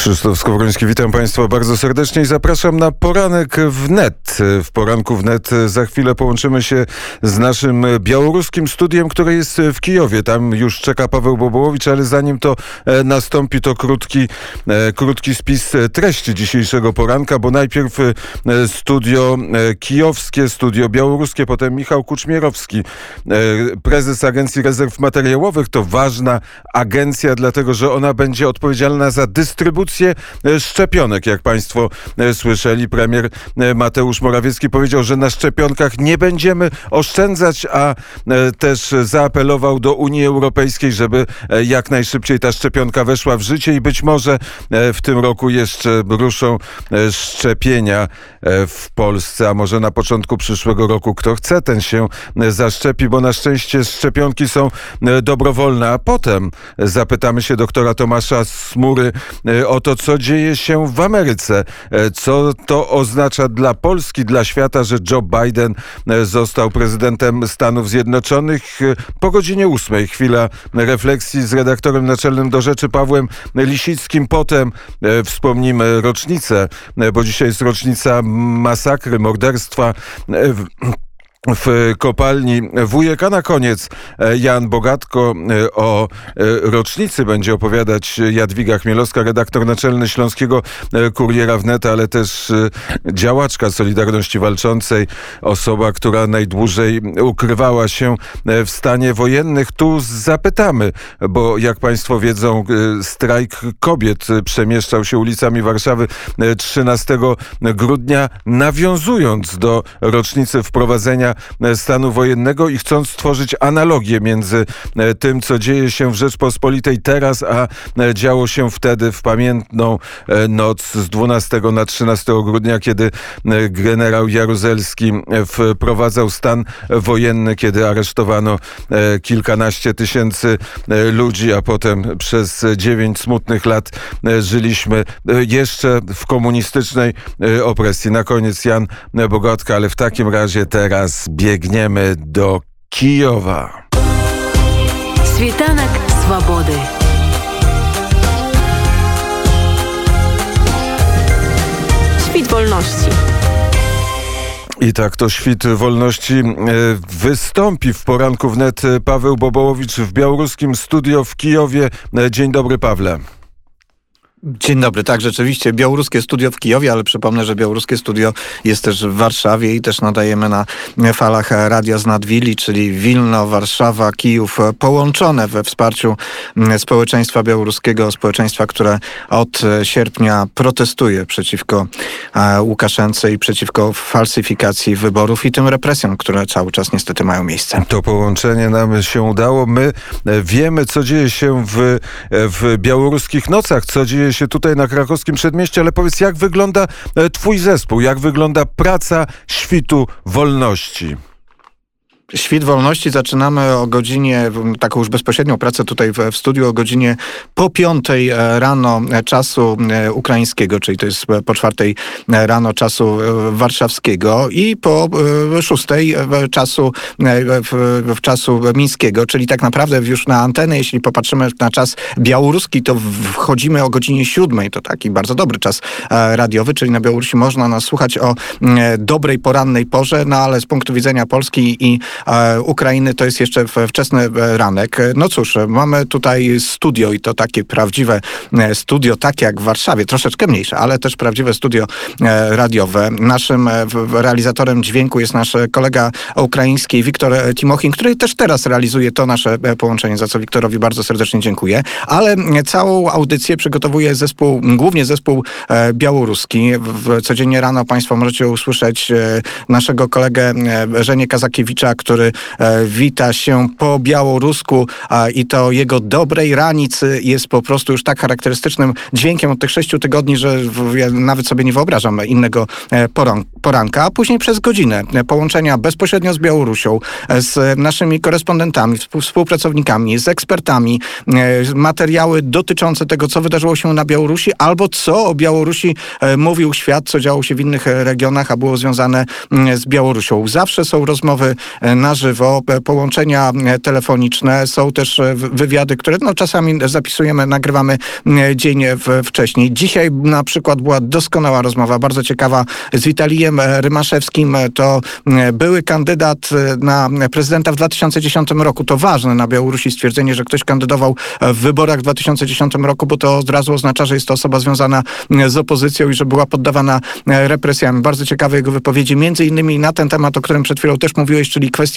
Krzysztof Skowroński, witam Państwa bardzo serdecznie i zapraszam na poranek wnet. W poranku wnet za chwilę połączymy się z naszym białoruskim studiem, które jest w Kijowie. Tam już czeka Paweł Bobołowicz, ale zanim to e, nastąpi, to krótki, e, krótki spis treści dzisiejszego poranka, bo najpierw e, studio kijowskie, studio białoruskie, potem Michał Kuczmierowski, prezes Agencji Rezerw Materiałowych. To ważna agencja, dlatego że ona będzie odpowiedzialna za dystrybucję dystrybucję e, szczepionek. Jak Państwo e, słyszeli, premier e, Mateusz Morawiecki powiedział, że na szczepionkach nie będziemy oszczędzać, a też zaapelował do Unii Europejskiej, żeby jak najszybciej ta szczepionka weszła w życie i być może w tym roku jeszcze ruszą szczepienia w Polsce, a może na początku przyszłego roku. Kto chce, ten się zaszczepi, bo na szczęście szczepionki są dobrowolne, a potem zapytamy się doktora Tomasza Smury o to, co dzieje się w Ameryce. E, co to oznacza dla Polski, dla świata, że Joe Biden e, został prezydentem Stanów Zjednoczonych. E, po godzinie ósmej chwila refleksji z redaktorem naczelnym do rzeczy Pawłem Lisickim. Potem wspomnimy rocznicę, bo dzisiaj jest rocznica masakry, morderstwa w kopalni Wujek. A na koniec e, Jan Bogatko e, o e, rocznicy będzie opowiadać Jadwiga Chmielowska, redaktor naczelny Śląskiego Kuriera Wnet, ale też działaczka Solidarności Walczącej, osoba, która najdłużej ukrywała się w stanie wojennych. Tu zapytamy, bo jak Państwo wiedzą, strajk kobiet przemieszczał się ulicami Warszawy 13 grudnia, nawiązując do rocznicy wprowadzenia stanu wojennego i chcąc stworzyć analogię między e, tym, co dzieje się w Rzeczpospolitej teraz, a e, działo się wtedy w pamiętną e, noc z 12 na 13 grudnia, kiedy generał Jaruzelski wprowadzał stan wojenny, kiedy aresztowano kilkanaście tysięcy ludzi, a potem przez dziewięć smutnych lat żyliśmy jeszcze w komunistycznej opresji. Na koniec Jan Bogotka, ale w takim razie teraz teraz biegniemy do Kijowa. Świetanek Swobody. Świt wolności. I tak to świt wolności e, wystąpi w poranku wnet Paweł Bobołowicz w białoruskim studio w Kijowie. E, dzień dobry Pawle. Dzień dobry, tak, rzeczywiście białoruskie studio w Kijowie, ale przypomnę, że białoruskie studio jest też w Warszawie i też nadajemy na falach Radia z Nadwili, czyli Wilno, Warszawa, Kijów, połączone we wsparciu społeczeństwa białoruskiego, społeczeństwa, które od sierpnia protestuje przeciwko e, Łukaszence i przeciwko falsyfikacji wyborów i tym represjom, które cały czas niestety mają miejsce. To połączenie nam się udało. My wiemy, co dzieje się w, w białoruskich nocach, co dzieje się tutaj na krakowskim przedmieściu, ale powiedz, jak wygląda e, twój zespół, jak wygląda praca świtu wolności? Świt Wolności zaczynamy o godzinie, taką już bezpośrednią pracę tutaj w, w studiu, o godzinie po piątej e, rano czasu e, ukraińskiego, czyli to jest po czwartej rano czasu warszawskiego i po szóstej czasu, w, w czasu mińskiego, czyli tak naprawdę już na antenę, jeśli popatrzymy na czas białoruski, to wchodzimy o godzinie siódmej, to taki bardzo dobry czas e, radiowy, czyli na Białorusi można nas słuchać o dobrej porannej porze, no ale z punktu widzenia Polski i Ukrainy to jest jeszcze wczesny e, ranek. No cóż, mamy tutaj studio i to takie prawdziwe e, studio, takie jak w Warszawie, troszeczkę mniejsze, ale też prawdziwe studio e, radiowe. Naszym realizatorem dźwięku jest nasz kolega ukraiński Wiktor Timochin, który też teraz realizuje to nasze połączenie, za co Wiktorowi bardzo serdecznie dziękuję. Ale całą audycję przygotowuje zespół, głównie zespół białoruski. Codziennie rano Państwo możecie usłyszeć naszego kolegę Żenię Kazakiewicza, który który e, wita się po białorusku i to jego dobrej ranicy jest po prostu już tak charakterystycznym dźwiękiem od tych sześciu tygodni, że ja nawet sobie nie wyobrażam innego e, poranka. A później przez godzinę połączenia bezpośrednio z Białorusią, e, z naszymi korespondentami, współpracownikami, z ekspertami, materiały dotyczące tego, co wydarzyło się na Białorusi, albo co o Białorusi mówił świat, co działo się w innych regionach, a było związane z Białorusią. Zawsze są rozmowy na żywo, połączenia telefoniczne, są też wywiady, które no, czasami zapisujemy, nagrywamy dzień wcześniej. Dzisiaj na przykład była doskonała rozmowa, bardzo ciekawa z Witalijem Rymaszewskim. To były kandydat na prezydenta w 2010 roku. To ważne na Białorusi stwierdzenie, że ktoś kandydował w wyborach w 2010 roku, bo to od razu oznacza, że jest to osoba związana z opozycją i że była poddawana represjami. Bardzo ciekawe jego wypowiedzi, między innymi na ten temat, o którym przed chwilą też mówiłeś, czyli kwestia,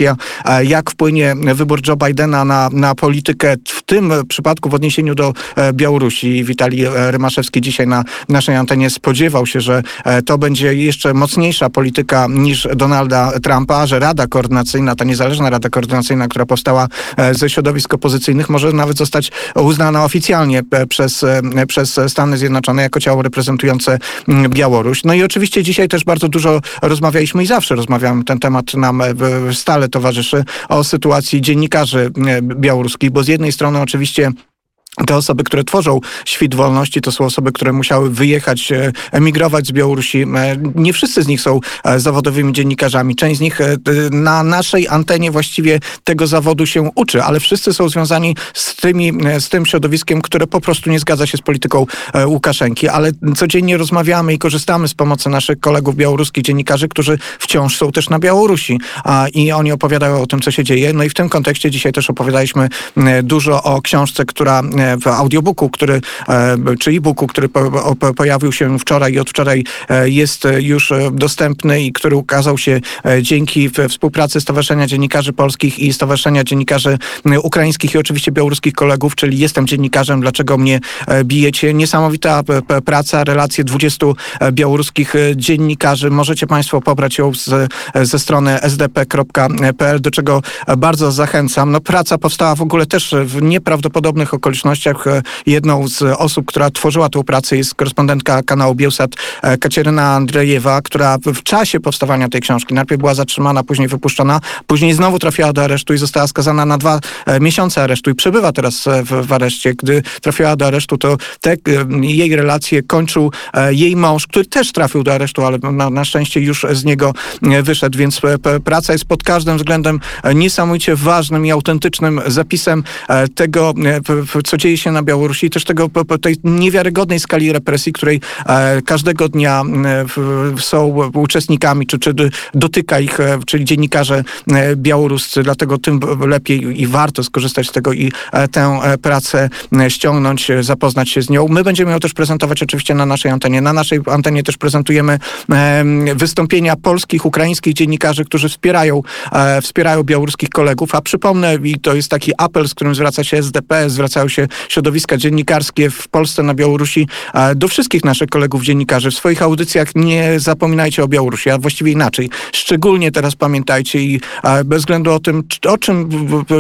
jak wpłynie wybór Joe Bidena na, na politykę, w tym przypadku w odniesieniu do Białorusi. Witali Rymaszewski dzisiaj na naszej antenie spodziewał się, że to będzie jeszcze mocniejsza polityka niż Donalda Trumpa, że Rada Koordynacyjna, ta niezależna Rada Koordynacyjna, która powstała ze środowisk opozycyjnych, może nawet zostać uznana oficjalnie przez, przez Stany Zjednoczone jako ciało reprezentujące Białoruś. No i oczywiście dzisiaj też bardzo dużo rozmawialiśmy i zawsze rozmawiamy, ten temat nam stale towarzyszy, o sytuacji dziennikarzy białoruskich, bo z jednej strony oczywiście te osoby, które tworzą świt wolności, to są osoby, które musiały wyjechać, e, emigrować z Białorusi. E, nie wszyscy z nich są e, zawodowymi dziennikarzami. Część z nich na naszej antenie właściwie tego zawodu się uczy, ale wszyscy są związani z, tymi, z tym środowiskiem, które po prostu nie zgadza się z polityką Łukaszenki. Ale codziennie rozmawiamy i korzystamy z pomocy naszych kolegów białoruskich dziennikarzy, którzy wciąż są też na Białorusi i oni opowiadają o tym, co się dzieje. No i w tym kontekście dzisiaj też opowiadaliśmy dużo o książce, która w audiobooku, który, e, czy e-booku, który pojawił się wczoraj i od wczoraj e, jest już e, dostępny i który ukazał się dzięki współpracy Stowarzyszenia Dziennikarzy Polskich i Stowarzyszenia Dziennikarzy Ukraińskich i oczywiście białoruskich kolegów, czyli jestem dziennikarzem, dlaczego mnie bijecie. Niesamowita praca, relacje 20 białoruskich dziennikarzy. Możecie Państwo pobrać ją z, ze strony sdp.pl, do czego bardzo zachęcam. No, praca powstała w ogóle też w nieprawdopodobnych okolicznościach okolicznościach e, jedną z osób, która tworzyła tę pracę jest korespondentka kanału Bielsat e, Kacieryna Andrzejewa, która w czasie powstawania tej książki najpierw była zatrzymana, później wypuszczona, później znowu trafiła do aresztu i została skazana na dwa e, miesiące aresztu i przebywa teraz w, w areszcie. Gdy trafiła do aresztu, to te jej relacje kończył jej mąż, który też trafił do aresztu, ale na, na szczęście już z niego wyszedł, więc praca jest pod każdym względem niesamowicie ważnym i autentycznym zapisem tego, co dzieje się na Białorusi, też tego, tej niewiarygodnej skali represji, której e, każdego dnia e, są uczestnikami, czy, czy dotyka ich, e, czyli dziennikarze białoruscy, dlatego tym lepiej i warto skorzystać z tego i tę pracę ściągnąć, zapoznać się z nią. My będziemy ją też prezentować oczywiście na naszej antenie. Na naszej antenie też prezentujemy wystąpienia polskich, ukraińskich dziennikarzy, którzy wspierają, wspierają białoruskich kolegów, a przypomnę, i to jest taki apel, z którym zwraca się SDP, zwracają się środowiska dziennikarskie w Polsce, na Białorusi, do wszystkich naszych kolegów dziennikarzy. W swoich audycjach nie zapominajcie o Białorusi, a właściwie inaczej. Szczególnie teraz pamiętajcie i bez względu o tym, o czym,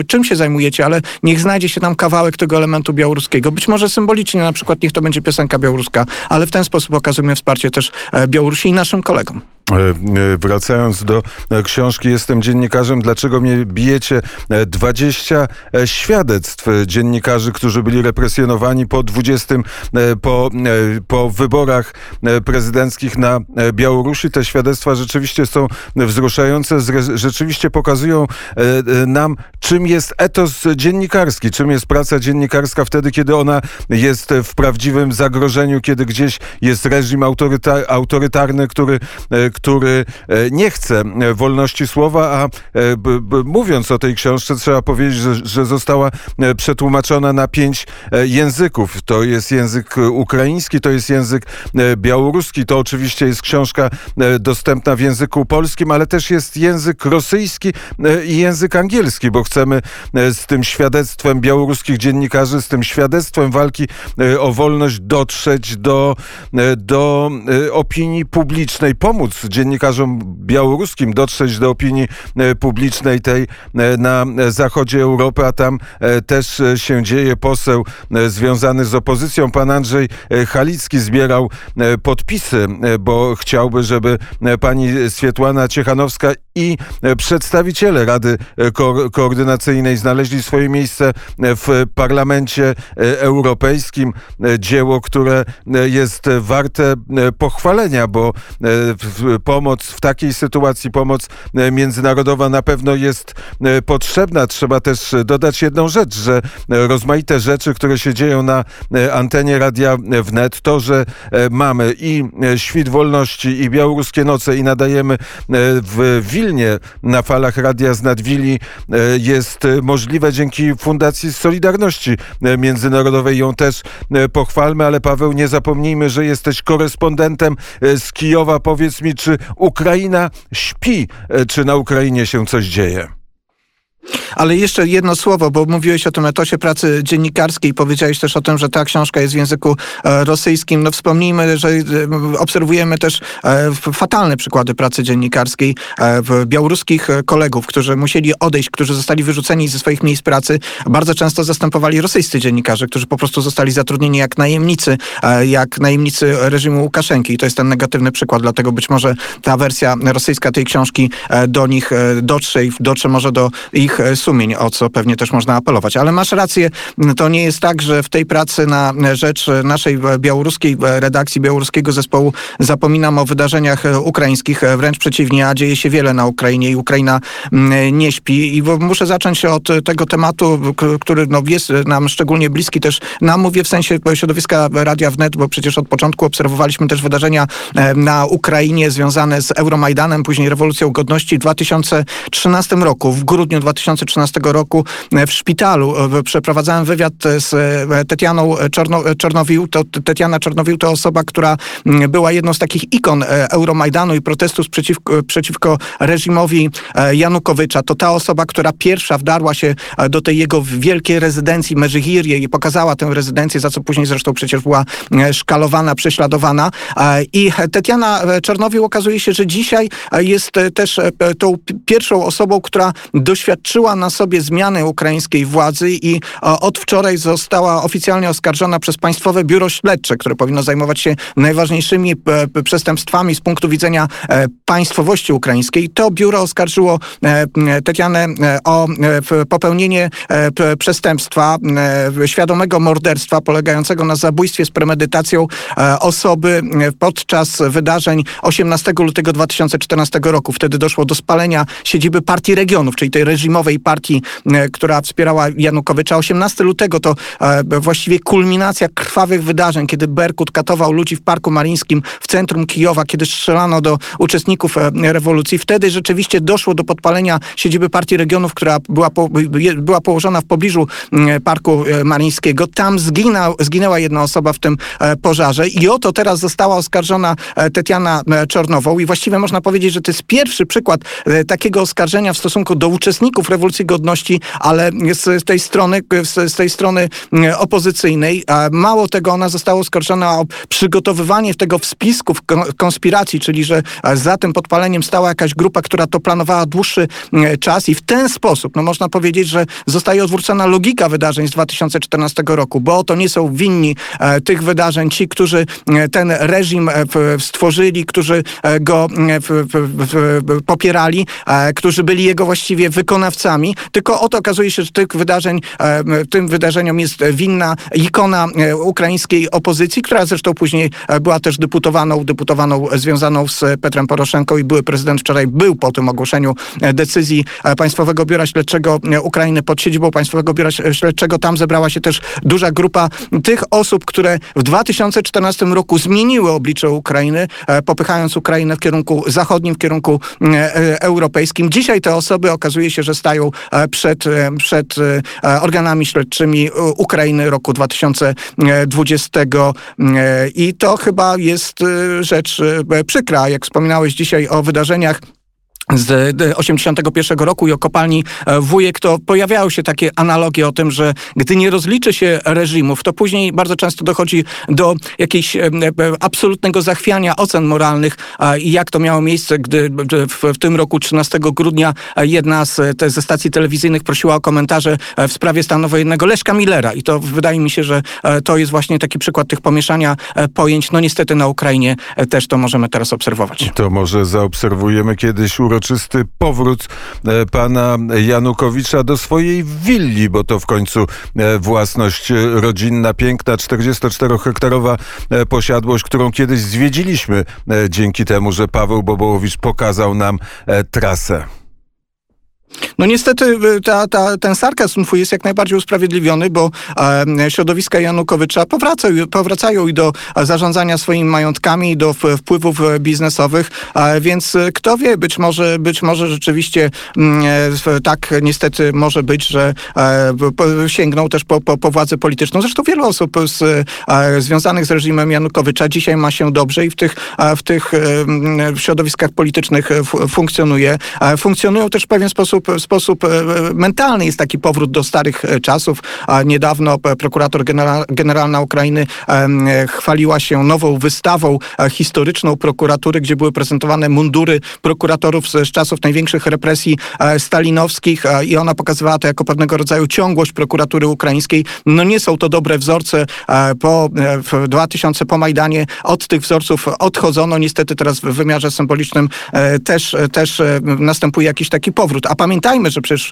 czym się zajmujecie, ale niech znajdzie się tam kawałek tego elementu białoruskiego. Być może symbolicznie, na przykład niech to będzie piosenka białoruska, ale w ten sposób okazujemy wsparcie też e, Białorusi i naszym kolegom. E, e, wracając do e, książki Jestem dziennikarzem, dlaczego mnie bijecie? 20 świadectw dziennikarzy, którzy byli represjonowani po 20, po, po wyborach prezydenckich na Białorusi. Te świadectwa rzeczywiście są wzruszające, rzeczywiście pokazują nam, czym jest etos dziennikarski, czym jest praca dziennikarska wtedy, kiedy ona jest w prawdziwym zagrożeniu, kiedy gdzieś jest reżim autoryta autorytarny, który który e, nie chce e, wolności słowa, a e, mówiąc o tej książce, trzeba powiedzieć, że, że została przetłumaczona na pięć języków. To jest język ukraiński, to jest język białoruski, to oczywiście jest książka dostępna w języku polskim, ale też jest język rosyjski i język angielski, bo chcemy z tym świadectwem białoruskich dziennikarzy, z tym świadectwem walki o wolność dotrzeć do, do opinii publicznej, pomóc dziennikarzom białoruskim dotrzeć do opinii e, publicznej tej e, na zachodzie Europy, a tam e, też się dzieje. Poseł związany z opozycją, pan Andrzej Halicki zbierał podpisy, bo chciałby, żeby pani Swietłana Ciechanowska i przedstawiciele Rady Ko Koordynacyjnej znaleźli swoje miejsce w Parlamencie Europejskim. Dzieło, które jest warte pochwalenia, bo pomoc w takiej sytuacji, pomoc międzynarodowa na pewno jest potrzebna. Trzeba też dodać jedną rzecz, że rozmaite rzeczy, które się dzieją na antenie Radia Wnet, to, że mamy i Świt Wolności, i Białoruskie Noce, i nadajemy w Wilnie na falach Radia z Nadwili, jest możliwe dzięki Fundacji Solidarności Międzynarodowej. Ją też pochwalmy, ale Paweł, nie zapomnijmy, że jesteś korespondentem z Kijowa. Powiedz mi, czy Ukraina śpi, czy na Ukrainie się coś dzieje? Ale jeszcze jedno słowo, bo mówiłeś o tym etosie pracy dziennikarskiej powiedziałeś też o tym, że ta książka jest w języku e, rosyjskim. No wspomnijmy, że e, obserwujemy też e, fatalne przykłady pracy dziennikarskiej białoruskich kolegów, którzy musieli odejść, którzy zostali wyrzuceni ze swoich miejsc pracy. Bardzo często zastępowali rosyjscy dziennikarze, którzy po prostu zostali zatrudnieni jak najemnicy, jak najemnicy reżimu Łukaszenki. I to jest ten negatywny przykład, dlatego być może ta wersja rosyjska tej książki do nich dotrze i dotrze może do ich ich sumień, o co pewnie też można apelować. Ale masz rację, to nie jest tak, że w tej pracy na rzecz naszej białoruskiej redakcji, białoruskiego zespołu zapominam o wydarzeniach ukraińskich. Wręcz przeciwnie, a dzieje się wiele na Ukrainie i Ukraina nie śpi. I muszę zacząć od tego tematu, który no, jest nam szczególnie bliski też nam, mówię w sensie środowiska Radia Wnet, bo przecież od początku obserwowaliśmy też wydarzenia e, na Ukrainie związane z Euromajdanem, później rewolucją godności w 2013 roku. W grudniu 2013 2013 roku w szpitalu. Przeprowadzałem wywiad z e, Tetianą Czorno, Czornowił. To, Tetiana to osoba, która była jedną z takich ikon e, Euromajdanu i protestu przeciwko, przeciwko reżimowi e, Janukowycza. To ta osoba, która pierwsza wdarła się do tej jego wielkiej rezydencji Merzygirje i pokazała tę rezydencję, za co później zresztą przecież była szkalowana, prześladowana. I Tetiana Czornowił okazuje się, że dzisiaj jest też tą pierwszą osobą, która doświadczyła odczuła na sobie zmiany ukraińskiej władzy i od wczoraj została oficjalnie oskarżona przez Państwowe Biuro Śledcze, które powinno zajmować się najważniejszymi e, przestępstwami z punktu widzenia e, państwowości ukraińskiej. To biuro oskarżyło e, Tetianę o popełnienie przestępstwa świadomego morderstwa polegającego na zabójstwie z premedytacją osoby podczas wydarzeń 18 lutego 2014 roku. Wtedy doszło do spalenia siedziby Partii Regionów, czyli tej reżimowej partii, e, która wspierała Janukowycza. 18 lutego to e, właściwie kulminacja krwawych wydarzeń, kiedy Berkut katował ludzi w Parku Marińskim w centrum Kijowa, kiedy strzelano do uczestników e, rewolucji. Wtedy rzeczywiście doszło do podpalenia siedziby Partii Regionów, która była, po, była położona w pobliżu Parku Marińskiego. Tam zginęła jedna osoba w tym pożarze i oto teraz została oskarżona Tetiana Czornową i właściwie można powiedzieć, że to jest pierwszy przykład takiego oskarżenia w stosunku do uczestników rewolucji godności, ale z tej strony, z tej strony mm, opozycyjnej. Mało tego, ona została oskarżona o przygotowywanie tego w konspiracji, czyli że za tym podpaleniem stała jakaś grupa, która to planowała dłuższy mm, czas i w ten sposób, no można powiedzieć, że zostaje odwrócona logika wydarzeń z 2014 roku, bo to nie są winni e, tych wydarzeń ci, którzy e, ten reżim e, stworzyli, którzy go popierali, którzy byli jego właściwie wykonawcami tylko oto okazuje się, że tych wydarzeń, e, tym wydarzeniom jest winna ikona e, ukraińskiej opozycji, która zresztą później e, była też deputowaną, deputowaną związaną z Petrem Poroszenką i były prezydent wczoraj był po tym ogłoszeniu decyzji Państwowego Biura Śledczego Ukrainy pod siedzibą Państwowego Biura Śledczego. Tam zebrała się też duża grupa tych osób, które w 2014 roku zmieniły oblicze Ukrainy, popychając Ukrainę w kierunku zachodnim, w kierunku europejskim. Dzisiaj te osoby okazuje się, że stają e, przed, e, przed e, organami śledczymi Ukrainy roku 2020 i to chyba jest rzecz przykra. Jak wspominałeś dzisiaj o wydarzeniach z 81 roku i o kopalni e, Wujek, to pojawiały się takie analogie o tym, że gdy nie rozliczy się reżimów, to później bardzo często dochodzi do jakiegoś e, e, absolutnego zachwiania ocen moralnych i jak to miało miejsce, gdy w, tym roku 13 grudnia jedna z te, ze stacji telewizyjnych prosiła o komentarze w sprawie stanu wojennego Leszka Millera i to wydaje mi się, że to jest właśnie taki przykład tych pomieszania pojęć. No niestety na Ukrainie też to możemy teraz obserwować. To może zaobserwujemy kiedyś uroczysty powrót e, pana Janukowicza do swojej willi, bo to w końcu e, własność rodzinna, piękna, 44-hektarowa e, posiadłość, którą kiedyś zwiedziliśmy dzięki temu, że Paweł Bobołowicz pokazał nam trasę. No niestety y, ta, ta, ten sarkazm twój jest jak najbardziej usprawiedliwiony, bo e, środowiska Janukowycza powracają, powracają i do zarządzania swoimi majątkami, i do wpływów e, biznesowych, e, więc e, kto wie, być może, być może rzeczywiście mm, e, tak niestety może być, że e, sięgną też po, po, po władzę polityczną. Zresztą wielu osób z, e, związanych z reżimem Janukowycza dzisiaj ma się dobrze i w tych, e, w tych e, środowiskach politycznych e, fu- funkcjonuje. E, Funkcjonują też w pewien sposób, w sposób e, mentalny. Jest taki powrót do starych e, czasów. Niedawno e, prokurator genera- generalna Ukrainy e, chwaliła się nową wystawą e, historyczną prokuratury, gdzie były prezentowane mundury prokuratorów z, czasów największych represji e, stalinowskich e, i ona pokazywała to jako pewnego rodzaju ciągłość prokuratury ukraińskiej. No nie są to dobre wzorce. E, Po e, w 2000 po Majdanie od tych wzorców odchodzono. Niestety teraz w wymiarze symbolicznym e, też, e, też e, następuje jakiś taki powrót. A pamiętajmy, że przecież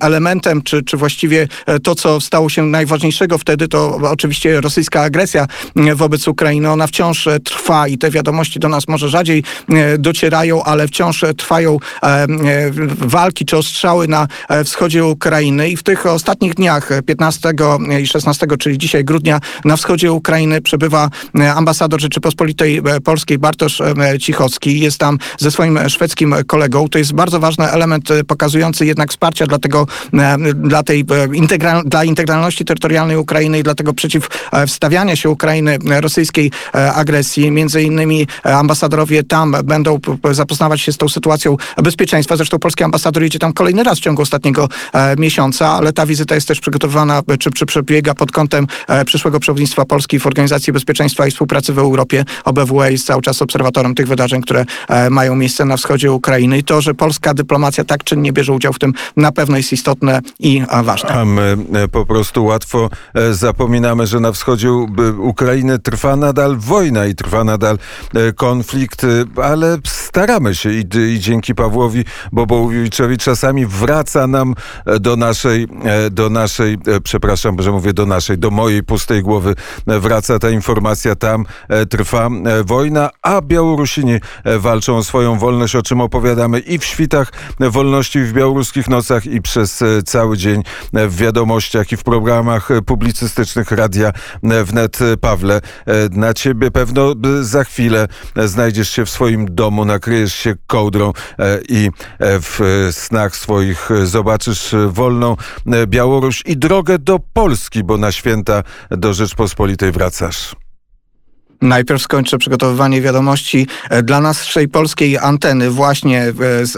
elementem, czy, czy właściwie e, to, co stało się najważniejszego wtedy, to oczywiście rosyjska agresja e, wobec Ukrainy. Ona wciąż e, trwa i te wiadomości do nas może rzadziej docierają, ale wciąż trwają walki czy ostrzały na wschodzie Ukrainy i w tych ostatnich dniach e, 15 i 16, czyli dzisiaj grudnia, na wschodzie Ukrainy przebywa ambasador Rzeczypospolitej Polskiej Bartosz Cichocki. Jest tam ze swoim szwedzkim kolegą. To jest bardzo ważny element e, pokazujący jednak wsparcia dla tego, e, dla tej e, integral, dla integralności terytorialnej Ukrainy i dla tego przeciwstawiania się Ukrainy e, rosyjskiej agresji. Między innymi ambasadorowie tam będą zapoznawać się z tą sytuacją bezpieczeństwa. Zresztą polski ambasador jedzie tam kolejny raz w ciągu ostatniego miesiąca, ale ta wizyta jest też przygotowana, czy, czy przebiega pod kątem przyszłego przewodnictwa Polski w Organizacji Bezpieczeństwa i Współpracy w Europie. OBWE jest cały czas obserwatorem tych wydarzeń, które mają miejsce na wschodzie Ukrainy. I to, że polska dyplomacja tak czynnie bierze udział w tym, na pewno jest istotne i ważne. A my e, po prostu łatwo e, zapominamy, że na wschodzie Ukrainy trwa nadal wojna i trwa nadal e, konflikt, ale staramy się i, i dzięki Pawłowi Bobołowiczowi czasami wraca nam do naszej, do naszej, przepraszam, że mówię do naszej, do mojej pustej głowy wraca ta informacja, tam trwa wojna, a Białorusini walczą o swoją wolność, o czym opowiadamy i w świtach e, wolności w białoruskich nocach i przez e, cały dzień e, w wiadomościach i w programach e, publicystycznych radia wnet. Pawle, na ciebie pewno za chwilę znajdziesz się w swoim domu, nakryjesz się kołdrą i w snach swoich zobaczysz wolną Białoruś i drogę do Polski, bo na święta do Rzeczpospolitej wracasz. Najpierw skończę przygotowywanie wiadomości e, dla naszej polskiej anteny, właśnie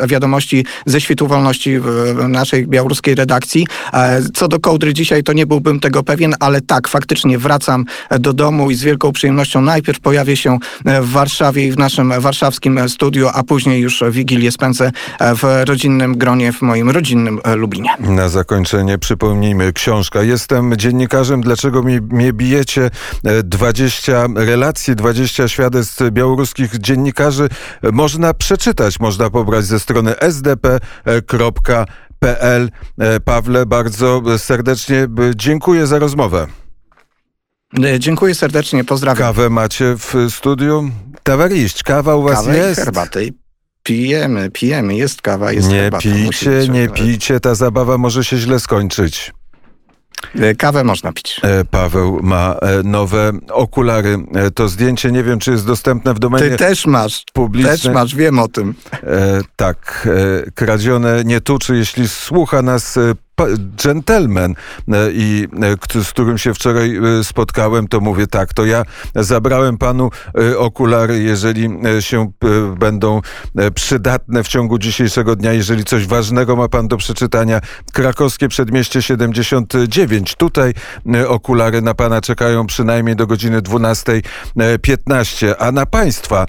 e, wiadomości ze Świtu Wolności naszej białoruskiej redakcji. E, Co do kołdry dzisiaj, to nie byłbym tego pewien, ale tak, faktycznie wracam do domu i z wielką przyjemnością najpierw pojawię się w Warszawie i w naszym warszawskim studiu, a później już Wigilię spędzę w rodzinnym gronie, w moim rodzinnym Lublinie. Na zakończenie przypomnijmy, książka. Jestem dziennikarzem, dlaczego mnie, mnie bijecie? E, 20 relacji, 20 świadectw białoruskich dziennikarzy można przeczytać, można pobrać ze strony sdp.pl. Pawle, bardzo serdecznie dziękuję za rozmowę. E, Dziękuję serdecznie, pozdrawiam. Kawę macie w studiu? Tawariść, kawa u was Kawę jest? I Pijemy, pijemy, jest kawa, jest Nie herbata. musi pijcie, nie pijcie, ta zabawa może się źle skończyć. E, Kawę można pić. E, Paweł ma e, nowe okulary. To zdjęcie nie wiem, czy jest dostępne w domenie Ty też masz, publicznej. też masz, wiem o tym. E, tak, kradzione nie tuczy, jeśli słucha nas gentleman e, i e, z którym się wczoraj e, spotkałem, to mówię tak, to ja zabrałem panu okulary, jeżeli się będą przydatne w ciągu dzisiejszego dnia, jeżeli coś ważnego ma pan do przeczytania. Krakowskie Przedmieście 79. Tutaj okulary na pana czekają przynajmniej do godziny 12.15, a na państwa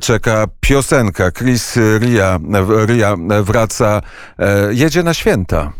czeka piosenka. Chris Ria, Ria wraca, jedzie na święta.